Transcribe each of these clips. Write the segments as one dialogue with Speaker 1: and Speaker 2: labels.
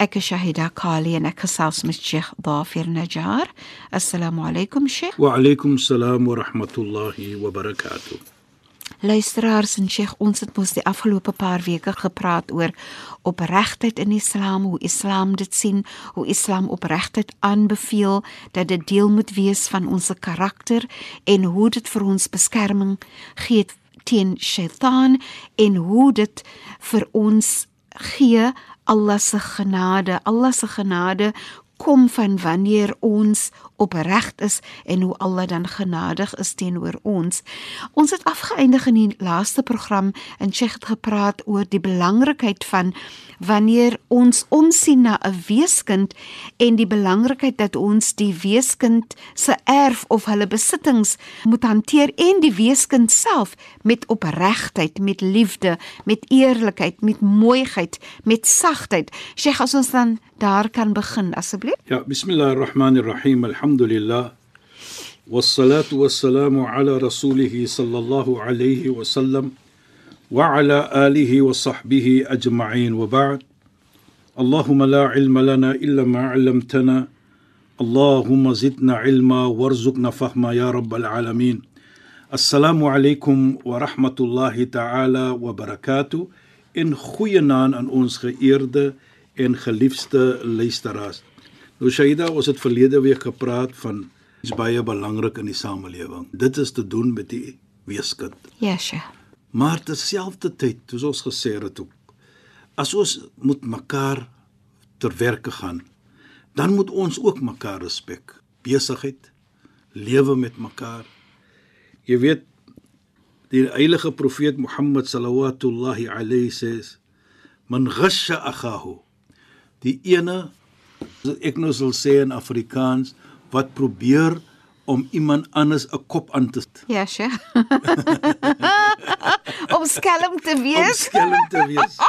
Speaker 1: Ek is Shahida Kali en ek gesels met Sheikh Dafir Najjar. Assalamu alaykum Sheikh.
Speaker 2: Wa alaykum salaam wa rahmatullahi wa barakatuh.
Speaker 1: Luisteraars en Sheikh, ons het mos die afgelope paar weke gepraat oor opregtheid in Islam, hoe Islam dit sien, hoe Islam opregtheid aanbeveel dat dit deel moet wees van ons karakter en hoe dit vir ons beskerming gee teen Shaitaan en hoe dit vir ons gee Allah se genade, Allah se genade kom van wanneer ons opreg is en hoe Allah dan genadig is teenoor ons. Ons het afgeëindig in die laaste program en Sheikh het gepraat oor die belangrikheid van wanneer ons omsien na 'n weeskind en die belangrikheid dat ons die weeskind se erf of hulle besittings moet hanteer en die weeskind self met opregtheid, met liefde, met eerlikheid, met mooiheid, met sagtheid. Sheikh, as ons dan daar kan begin asseblief.
Speaker 2: Ja, bismillahirrahmanirrahim. Alhamdulillah. والصلاة والسلام على رسوله صلى الله عليه وسلم وعلى آله وصحبه أجمعين وبعد. اللهم لا علم لنا إلا ما علمتنا. اللهم زدنا علما وارزقنا فهما يا رب العالمين. السلام عليكم ورحمة الله تعالى وبركاته. in goeie naam aan ons geëerde en geliefde. Nou Shaida, ons het verlede week gepraat van iets baie belangrik in die samelewing. Dit is te doen met die weeskind.
Speaker 1: Ja, Sheikh.
Speaker 2: Maar terselfdertyd, soos ons gesê het ook, as ons moet mekaar ter werke gaan, dan moet ons ook mekaar respek. Besigheid, lewe met mekaar. Jy weet die heilige profeet Mohammed sallallahu alayhi sê man ghasha akhahu die ene ek nou sal sê in Afrikaans wat probeer om iemand anders 'n kop aan te
Speaker 1: Ja, Sheikh. om skelm te
Speaker 2: om
Speaker 1: wees.
Speaker 2: skelm te wees.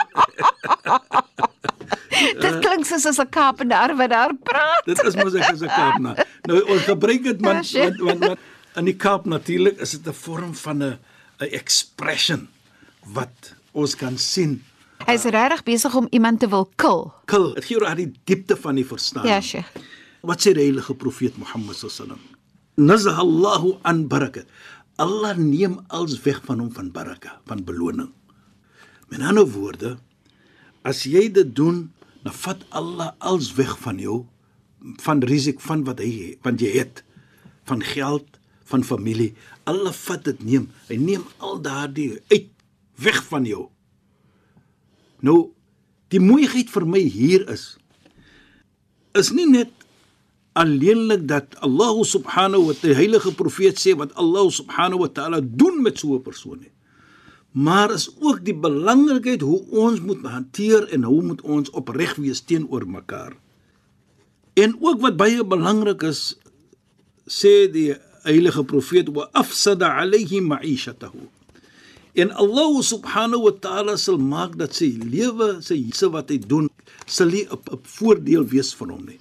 Speaker 1: Dit klink soos 'n Kaapenaar wat daar praat.
Speaker 2: Dit is mos ek as 'n Kaapna. Nou ons gebruik dit man
Speaker 1: Ja,
Speaker 2: want, want, want in die Kaap natuurlik is dit 'n vorm van 'n 'n expression wat ons kan sien.
Speaker 1: Hy's regtig besig om iemand te wil kill.
Speaker 2: Kil, dit gee oor die diepte van die verstaan.
Speaker 1: Ja, Sheikh.
Speaker 2: Wat sê die heilige profeet Mohammed sallam? Nazah Allahu an barakat. Allah neem alles weg van hom van baraka, van beloning. Met ander woorde, as jy dit doen, dan vat Allah alles weg van jou van risiko van wat hy want jy het van geld, van familie. Allah vat dit neem. Hy neem al daardie uit weg van jou. Nou, die mooiheid vir my hier is is nie net alleenlik dat Allah subhanahu wa ta'ala heilige profeet sê wat Allah subhanahu wa ta'ala doen met so 'n persoon nie. Maar is ook die belangrikheid hoe ons moet hanteer en hoe moet ons opreg wees teenoor mekaar. En ook wat baie belangrik is sê die heilige profeet wa afsada alayhi ma'ishatahu. En Allah subhanahu wa ta'ala sal maak dat sy lewe, sy se wat hy doen, sal nie 'n voordeel wees vir hom nie.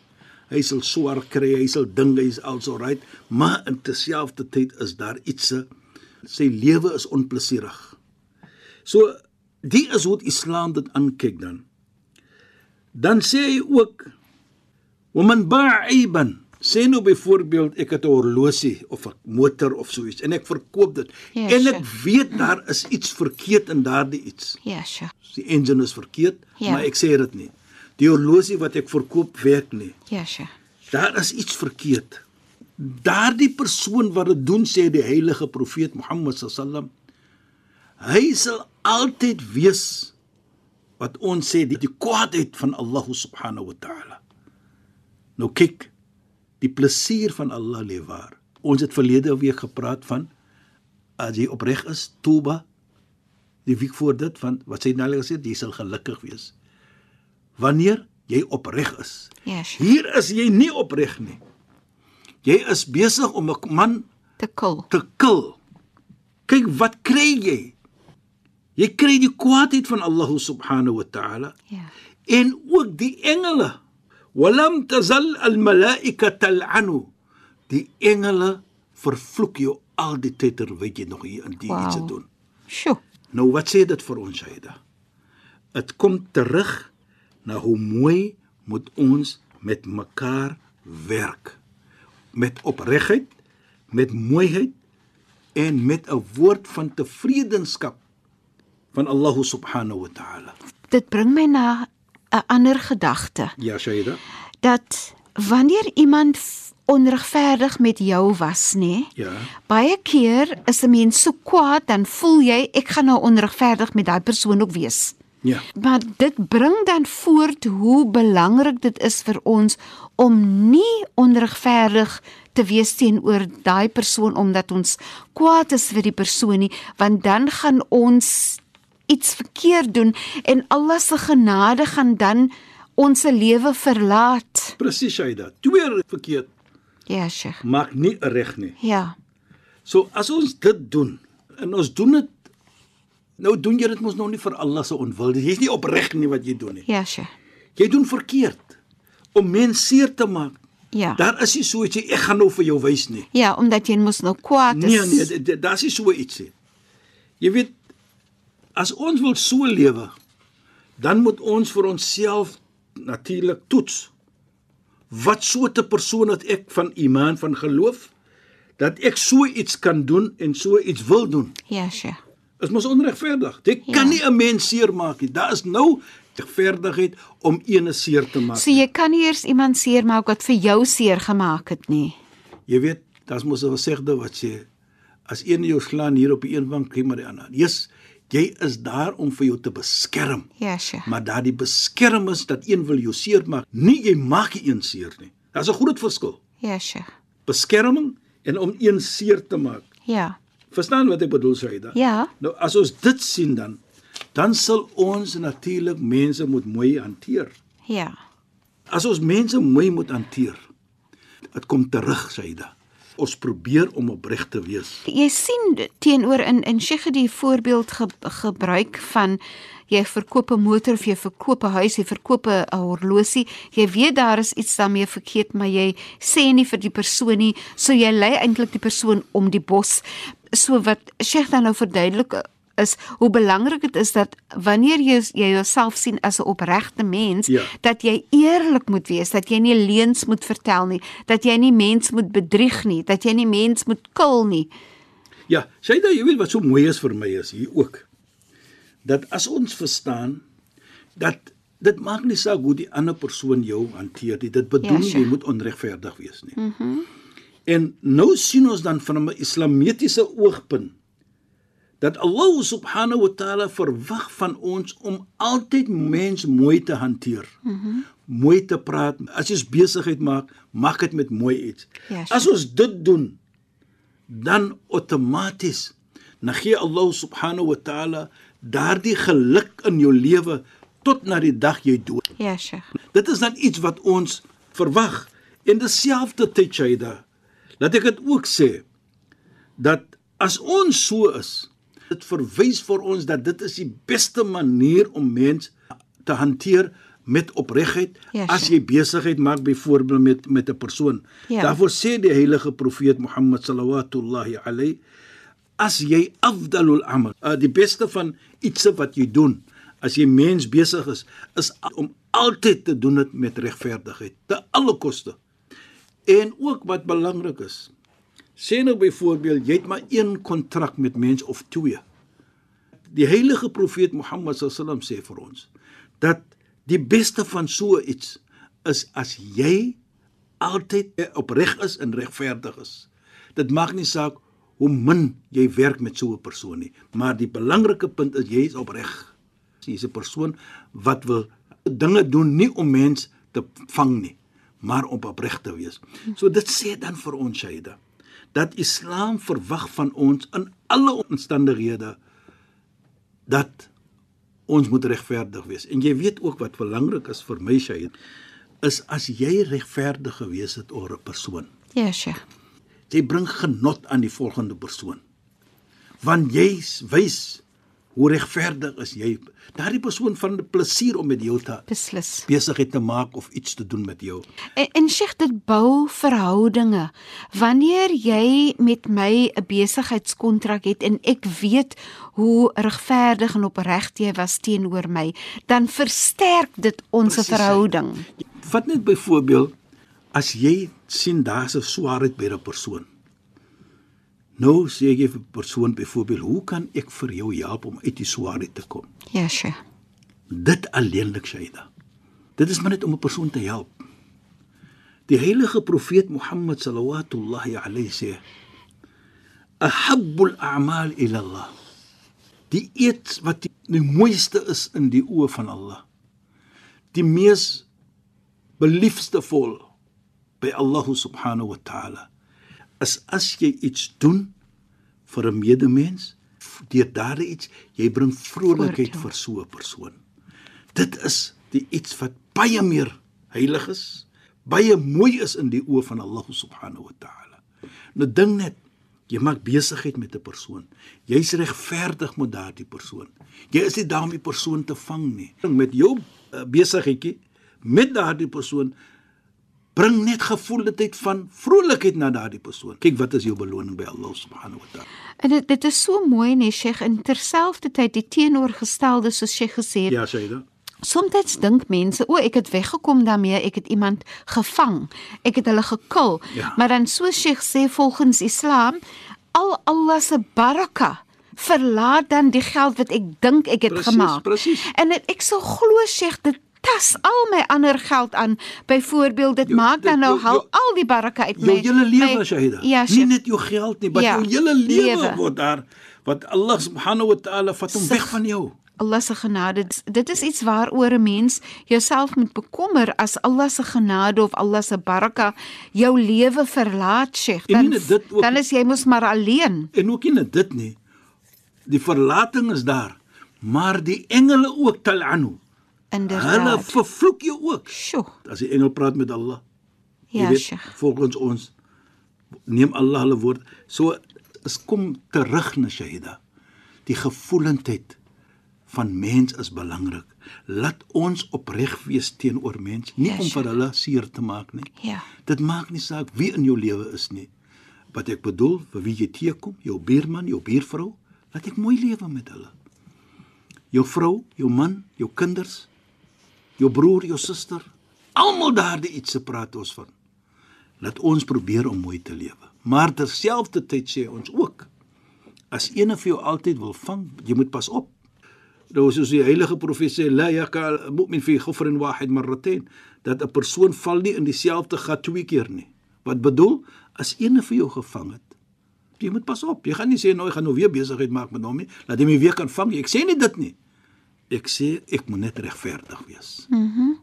Speaker 2: Hy sal swaar kry, hy sal dink hy's also right, maar in terselfdertyd is daar iets sy lewe is onplesierig. So die is hoe Islam dit aankyk dan. Dan sê hy ook "Waman ba'iban" sê nou byvoorbeeld ek het 'n horlosie of 'n motor of so iets en ek verkoop dit
Speaker 1: Ja,
Speaker 2: en
Speaker 1: sure.
Speaker 2: ek weet daar is iets verkeerd in daardie iets.
Speaker 1: Ja, Sheikh.
Speaker 2: Die engine is verkeerd,
Speaker 1: Ja.
Speaker 2: maar ek sê dit nie. Die horlosie wat ek verkoop werk nie.
Speaker 1: Ja, Sheikh.
Speaker 2: Daar is iets verkeerd. Daardie persoon wat dit doen sê die heilige profeet Mohammed sallam Hy sal altyd wees wat ons sê die, die kwaadheid van Allah subhanahu wa ta'ala. Nou kyk, die plesier van Allah lê waar. Ons het verlede week gepraat van as jy opreg is, toba, die week voor dit van wat sê nou gesê, jy sal gelukkig wees. Wanneer jy opreg is.
Speaker 1: Ja, Sheikh.
Speaker 2: Hier is jy nie opreg nie. Jy is besig om 'n man
Speaker 1: Te kil.
Speaker 2: te kil. Kyk wat kry jy? Jy kry die kwaadheid van Allah subhanahu wa ta'ala
Speaker 1: Ja.
Speaker 2: en ook die engele. Walam tazal al malaika tal'anu. Die engele vervloek jou al die tyd terwyl jy nog hier in die
Speaker 1: Wauw.
Speaker 2: iets doen.
Speaker 1: Sjoe.
Speaker 2: Nou wat sê dit vir ons Shaida? Dit kom terug na hoe mooi moet ons met mekaar werk. Met opregtheid, met mooiheid en met 'n woord van tevredenskap van Allah subhanahu wa ta'ala.
Speaker 1: Dit bring my na 'n ander gedagte
Speaker 2: Ja Shaida.
Speaker 1: dat wanneer iemand onregverdig met jou was, nê?
Speaker 2: Ja.
Speaker 1: Baie keer is 'n mens so kwaad dan voel jy ek gaan nou onregverdig met daai persoon ook wees.
Speaker 2: Ja.
Speaker 1: Maar dit bring dan voort hoe belangrik dit is vir ons om nie onregverdig te wees teenoor daai persoon omdat ons kwaad is vir die persoon nie, want dan gaan ons iets verkeerd doen en Allah se genade gaan dan ons lewe verlaat.
Speaker 2: Presies Shaida. Twee verkeerd
Speaker 1: Ja, Sheikh.
Speaker 2: maak nie reg nie.
Speaker 1: Ja.
Speaker 2: So as ons dit doen en ons doen dit nou doen jy dit mos nou nie vir Allah se onwil. Jy's nie opreg nie wat jy doen nie.
Speaker 1: Ja, Sheikh.
Speaker 2: Jy doen verkeerd om mense seer te maak.
Speaker 1: Ja.
Speaker 2: Daar is nie so iets ek gaan nou vir jou wys nie.
Speaker 1: Ja, omdat jy mos nou kwaad is.
Speaker 2: Nee nee, dit- dit- daar's nie so iets nie. Jy weet as ons wil so lewe, dan moet ons vir onsself natuurlik toets. Wat soorte persoon het ek van iman van geloof dat ek so iets kan doen en so iets wil doen?
Speaker 1: Ja, Sheikh.
Speaker 2: Is mos onregverdig. Jy
Speaker 1: Ja.
Speaker 2: kan nie 'n mens seermaak nie. Daar is nou regverdigheid om ene seer te maak.
Speaker 1: So jy kan nie eers iemand seermaak wat vir jou seer gemaak het nie.
Speaker 2: Jy weet, daar's mos 'n gesegde wat sê as een jou slaan hier op die een wang, kry maar die ander. Jesus, jy is daar om vir jou te beskerm.
Speaker 1: Ja, Sheikh.
Speaker 2: Maar daardie beskermings dat een wil jou seermaak, nie jy maak die een seer nie. Daar's 'n groot verskil.
Speaker 1: Ja, Sheikh.
Speaker 2: Beskerming en om een seer te maak.
Speaker 1: Ja.
Speaker 2: Verstaan wat ek bedoel, Saida?
Speaker 1: Ja.
Speaker 2: Nou as ons dit sien dan, dan sal ons natuurlik mense moet mooi hanteer.
Speaker 1: Ja.
Speaker 2: As ons mense mooi moet hanteer, dit kom terug, Saida. Ons probeer om opreg te wees.
Speaker 1: Jy sien teenoor in in Sheikh die voorbeeld ge, gebruik van jy verkoop 'n motor of jy verkoop 'n huis, jy verkoop 'n horlosie. Jy weet daar is iets daarmee verkeerd, maar jy sê nie vir die persoon nie, so jy lei eintlik die persoon om die bos. So wat Sheikh dan nou verduidelik is hoe belangrik dit is dat wanneer jy jy jouself sien as 'n opregte mens,
Speaker 2: Ja.
Speaker 1: dat jy eerlik moet wees, dat jy nie leuns moet vertel nie, dat jy nie mens moet bedrieg nie, dat jy nie mens moet kil nie.
Speaker 2: Ja, Saida, jy weet wat so mooi is vir my is hier ook. Dat as ons verstaan dat dit maak nie saak hoe die ander persoon jou hanteer nie. Dit bedoel
Speaker 1: Ja, sure.
Speaker 2: jy moet onregverdig wees nie. Mhm. Mm en nou sien ons dan van 'n islamitiese oogpunt dat Allah subhanahu wa taala verwag van ons om altyd mens mooi te hanteer. Mm mooi te praat. As jy besigheid maak, maak dit met mooi iets.
Speaker 1: Ja,
Speaker 2: As ons dit doen, dan outomaties dan gee Allah subhanahu wa taala daardie geluk in jou lewe tot na die dag jy dood.
Speaker 1: Ja, Sheikh.
Speaker 2: Dit is dan iets wat ons verwag. En dieselfde tyd Shaida, laat ek dit ook sê dat as ons so is, dit verwys vir ons dat dit is die beste manier om mens te hanteer met opregtheid
Speaker 1: Ja,
Speaker 2: as jy besigheid maak byvoorbeeld met met 'n persoon.
Speaker 1: Ja.
Speaker 2: Daarvoor sê die heilige profeet Mohammed sallallahu alayhi as jy afdalul amal, uh, die beste van iets wat jy doen as jy mens besig is, is om altyd te doen dit met regverdigheid, te alle koste. En ook wat belangrik is, sê nou byvoorbeeld jy het maar een kontrak met mens of twee. Die heilige profeet Mohammed sallam sê vir ons dat die beste van so iets is as jy altyd opreg is en regverdig is. Dit maak nie saak hoe min jy werk met so 'n persoon nie. Maar die belangrike punt is jy is opreg. Jy's 'n persoon wat wil dinge doen nie om mens te vang nie, maar om opreg te wees. So dit sê dan vir ons Shaida dat Islam verwag van ons in alle omstandighede dat ons moet regverdig wees. En jy weet ook wat belangrik is vir my Shaida is as jy regverdig gewees het oor 'n persoon.
Speaker 1: Ja, Sheikh.
Speaker 2: Jy bring genot aan die volgende persoon. Want jy wys hoe regverdig is jy. Daardie persoon van plesier om met jou te
Speaker 1: Beslis.
Speaker 2: besigheid te maak of iets te doen met jou.
Speaker 1: En, en Sheikh, dit bou verhoudinge. Wanneer jy met my 'n besigheidskontrak het en ek weet hoe regverdig en opreg jy was teenoor my, dan versterk dit ons
Speaker 2: Presies.
Speaker 1: verhouding.
Speaker 2: Vat net byvoorbeeld as jy sien daar's 'n swaarheid by 'n persoon. Nou sê jy vir 'n persoon byvoorbeeld, "Hoe kan ek vir jou help om uit die swaarheid te kom?"
Speaker 1: Ja, Sheikh.
Speaker 2: Dit alleenlik Shaida. Dit is maar net om 'n persoon te help. Die heilige profeet Mohammed sallallahu alayhi sê: "Ahabbul a'mal ila Allah." Die eet wat die, die mooiste is in die oë van Allah. Die mees beliefste vol by Allah subhanahu wa ta'ala is as jy iets doen vir 'n medemens, deur daardie iets jy bring vrolikheid vir so 'n persoon. Dit is die iets wat baie meer heilig is, baie mooi is in die oë van Allah subhanahu wa ta'ala. Nou ding net Jy maak besigheid met 'n persoon. Jy's regverdig met daardie persoon. Jy is nie daar om die persoon te vang nie. Met jou uh, besigheidjie met daardie persoon bring net gevoeldheid van vrolikheid na daardie persoon. Kyk wat is jou beloning by Allah subhanahu wa ta'ala.
Speaker 1: En dit dit is so mooi nee Sheikh en terselfdertyd die teenoorgestelde soos Sheikh gesê het.
Speaker 2: Ja, Shaida.
Speaker 1: Soms dink mense, o, ek het weggekom daarmee, ek het iemand gevang. Ek het hulle gekil.
Speaker 2: Ja.
Speaker 1: Maar dan soos Sheikh sê volgens Islam, al Allah se baraka verlaat dan die geld wat ek dink ek het
Speaker 2: Presies,
Speaker 1: gemaak.
Speaker 2: presies.
Speaker 1: En dit, ek sou glo Sheikh dit tas al my ander geld aan. Byvoorbeeld dit
Speaker 2: Jou-
Speaker 1: maak dan nou
Speaker 2: jou-
Speaker 1: hal
Speaker 2: jou-
Speaker 1: al die baraka uit my.
Speaker 2: Jou hele lewe, Shaida.
Speaker 1: Ja,
Speaker 2: nie net jou geld nie, maar
Speaker 1: Ja,
Speaker 2: jou hele lewe word daar wat Allah subhanahu wa ta'ala vat hom weg van jou.
Speaker 1: Allah se genade dit is iets waaroor 'n mens jouself moet bekommer as Allah se genade of Allah se baraka jou lewe verlaat Sheikh dan
Speaker 2: ook-
Speaker 1: dan is jy mos maar alleen
Speaker 2: En ook nie dit nie. Die verlating is daar, maar die engele ook tal'anu. Hulle
Speaker 1: inderdaad
Speaker 2: vervloek jou ook.
Speaker 1: Sjoe
Speaker 2: As die engel praat met Allah.
Speaker 1: ja Sheikh
Speaker 2: volgens ons neem Allah hulle woord. So is kom terug na Shahida. Die gevoelendheid van mens is belangrik. Laat ons opreg wees teenoor mens, nie
Speaker 1: Ja,
Speaker 2: om vir hulle seer te maak nie.
Speaker 1: ja
Speaker 2: Dit maak nie saak wie in jou lewe is nie. Wat ek bedoel, vir wie jy teekom, jou buurman, jou buurvrou, laat ek mooi lewe met hulle. Jou vrou, jou man, jou kinders, jou broer, jou suster, almal daardie iets se praat ons van. Laat ons probeer om mooi te lewe. Maar terselfdertyd sê ons ook as een vir jou altyd wil vang, jy moet pas op. Nou soos die heilige profeet sê la yakal mu'min fi ghufrin wahid marratayn dat 'n persoon val nie in dieselfde gat twee keer nie. Wat bedoel as een vir jou gevang het. Jy moet pas op. Jy gaan nie sê nou ek gaan nou weer besigheid maak met hom nie. Laat hy my weer kan vang. Ek sê nie dit nie. Ek sê ek moet net regverdig wees. Mhm. Mm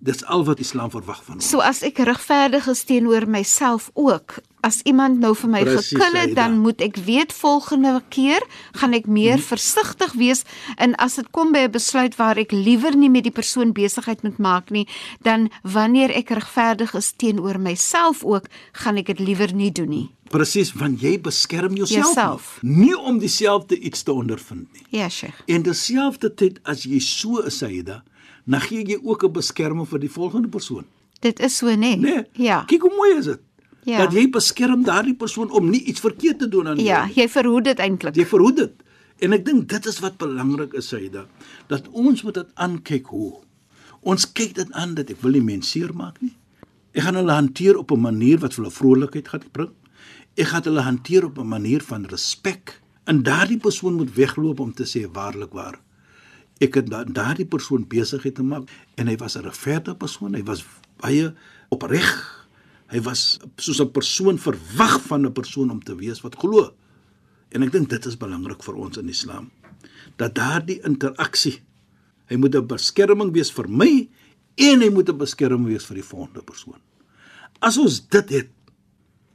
Speaker 2: Dis al wat Islam verwag van ons.
Speaker 1: so as ek regverdig is teenoor myself ook as iemand nou vir my gekil het dan moet ek weet volgende keer gaan ek meer
Speaker 2: Mhm.
Speaker 1: versigtig wees en as dit kom by 'n besluit waar ek liewer nie met die persoon besigheid moet maak nie dan wanneer ek regverdig is teenoor myself ook gaan ek dit liewer nie doen nie
Speaker 2: Presies, want jy beskerm jouself.
Speaker 1: Jouself.
Speaker 2: Nie, nie om dieselfde iets te ondervind nie.
Speaker 1: ja Sheikh
Speaker 2: En terselfdertyd as jy so is, Saida, dan gee jy ook 'n beskerming vir die volgende persoon.
Speaker 1: dit is so nê
Speaker 2: Nee.
Speaker 1: ja
Speaker 2: Kyk hoe mooi is dit.
Speaker 1: Ja.
Speaker 2: Dat jy beskerm daardie persoon om nie iets verkeerd te doen aan
Speaker 1: ja
Speaker 2: jou.
Speaker 1: jy verhoed dit eintlik
Speaker 2: Jy verhoed dit. En ek dink dit is wat belangrik is, Saida, dat ons moet dit aankyk hoe. Ons kyk dit aan dat ek wil nie mense seermaak nie. Ek gaan hulle hanteer op 'n manier wat hulle vrolikheid gaan bring. Ek gaan hulle hanteer op 'n manier van respek. En daardie persoon moet wegloop om te sê waarlik waar. Ek het da daardie persoon besigheid te maak en hy was 'n regverdige persoon. Hy was baie opreg Hy was soos 'n persoon verwag van 'n persoon om te wees wat glo. En ek dink dit is belangrik vir ons in Islam dat daardie interaksie hy moet 'n beskerming wees vir my en hy moet 'n beskerming wees vir die volgende persoon. As ons dit het,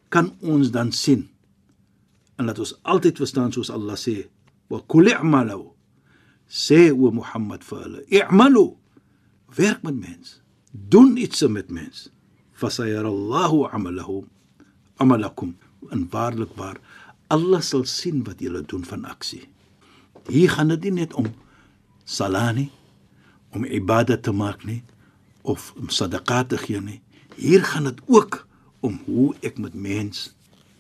Speaker 2: kan ons dan sien en laat ons altyd verstaan soos Allah sê, "Wa kul i'malu." O Mohammed vir hulle, "I'malu." Werk met mens. Doen iets met mens. Fasayara Allahu amalahum amalakum. En waarlik waar Allah sal sien wat julle doen van aksie. Hier gaan dit nie net om salani om ibadat te maak nie of om sadaqa te gee nie. Hier gaan dit ook om hoe ek met mens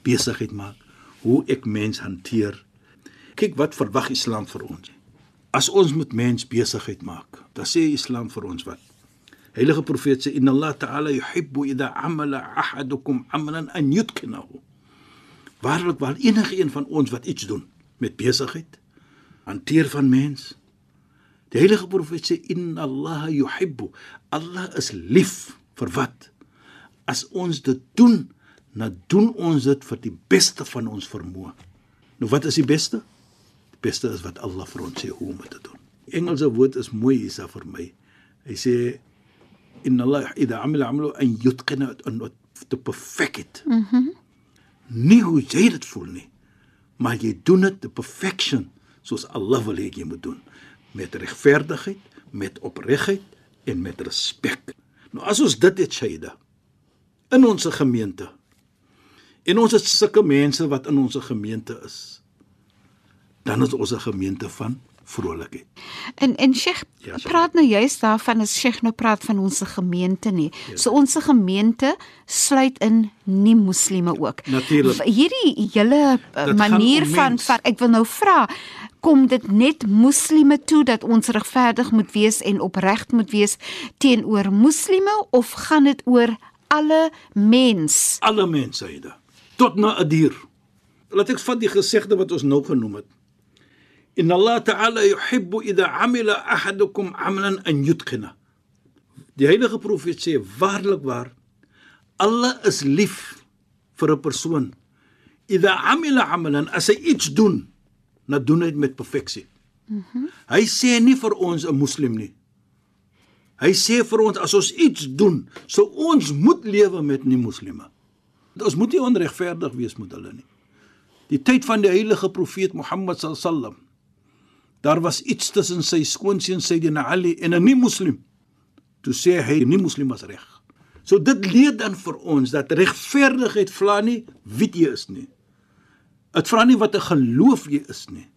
Speaker 2: besigheid maak, hoe ek mens hanteer. Kyk wat verwag Islam vir ons. As ons met mens besigheid maak, dan sê Islam vir ons wat? Heilige profeet sê inna Allah ta'ala yuhibbu idha amala ahadukum amalan an yutqinahu. Waarlik waar enige een van ons wat iets doen met besigheid, hanteer van mens. Die heilige profeet sê inna Allah yuhibbu. Allah is lief vir wat? As ons dit doen, dan doen ons dit vir die beste van ons vermoë. Nou wat is die beste? Die beste is wat Allah vir ons sê hoe om dit te doen. Engelse woord is mooi hier vir my. Hy sê inna Allah idha amila amalu an yutqina an to perfect it. Mhm. Mm nie hoe jy dit voel nie, maar jy doen dit te perfection soos Allah wil hê jy moet doen met regverdigheid, met opregtheid en met respek. Nou as ons dit het Shaida in ons gemeente en ons het sulke mense wat in ons gemeente is, dan is ons 'n gemeente van vrolikheid.
Speaker 1: En en Sheikh ja, praat nou juist daarvan as Sheikh nou praat van ons gemeente nie. Ja. So ons gemeente sluit in nie moslime ook.
Speaker 2: Natuurlik.
Speaker 1: Hierdie hele uh, manier van van ek wil nou vra kom dit net moslime toe dat ons regverdig moet wees en opreg moet wees teenoor moslime of gaan dit oor alle mens?
Speaker 2: Alle mense, Aida. Tot na 'n dier. Laat ek vat die gesegde wat ons nou genoem het. إن الله تعالى يحب إذا عمل أحدكم عملا أن يتقنه Die heilige profeet sê waarlik waar Allah is lief vir 'n persoon. Idha amila amalan as hy iets doen, na doen hy dit met perfeksie. Mhm. Mm hy sê nie vir ons 'n moslim nie. Hy sê vir ons as ons iets doen, sou ons moet lewe met nie moslime. Ons moet nie onregverdig wees met hulle nie. Die tyd van die heilige profeet Mohammed sallam daar was iets tussen sy skoonseun Sayyidina Ali en 'n nie-moslim. Toe sê hy die nie-moslim was reg. So dit leer dan vir ons dat regverdigheid vra nie wie jy is nie. Dit vra nie wat 'n geloof jy is nie.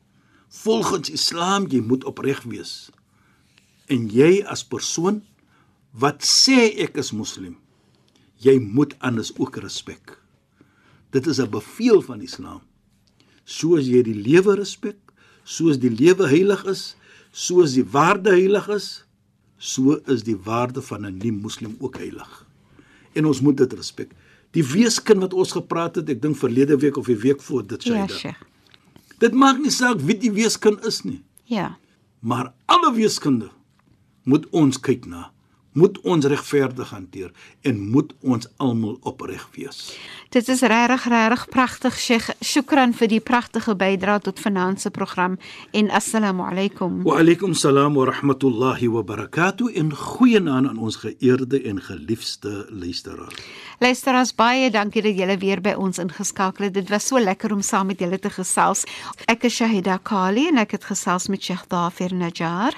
Speaker 2: Volgens Islam jy moet opreg wees. En jy as persoon wat sê ek is moslim, jy moet anders ook respek. Dit is 'n bevel van Islam. Soos jy die lewe respek, soos die lewe heilig is, soos die waarde heilig is, so is die waarde van 'n nie-moslim ook heilig. En ons moet dit respek. Die weeskind wat ons gepraat het, ek dink verlede week of die week voor dit dit. Ja, dit maak nie saak wie die weeskind is nie.
Speaker 1: Ja.
Speaker 2: Maar alle weeskinde moet ons kyk na moet ons regverdig hanteer en moet ons almal opreg wees.
Speaker 1: Dit is regtig regtig pragtig Sheikh. Shukran vir die pragtige bydrae tot finansie program en assalamu alaykum.
Speaker 2: Wa alaykum salaam wa rahmatullahi wa barakatuh in goeienaand aan ons geëerde en geliefde luisteraars.
Speaker 1: Luisteraars baie dankie dat julle weer by ons ingeskakel het. Dit was so lekker om saam met julle te gesels. Ek is Shahida Kali en ek het gesels met Sheikh Dafir Najjar.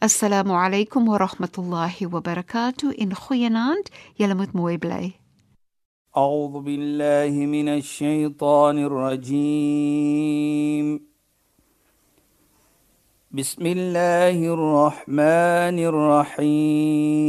Speaker 1: Assalamu alaykum wa rahmatullahi wa barakatuh in goeienaand. Julle moet mooi bly.
Speaker 3: أعوذ بالله من الشيطان الرجيم بسم الله الرحمن الرحيم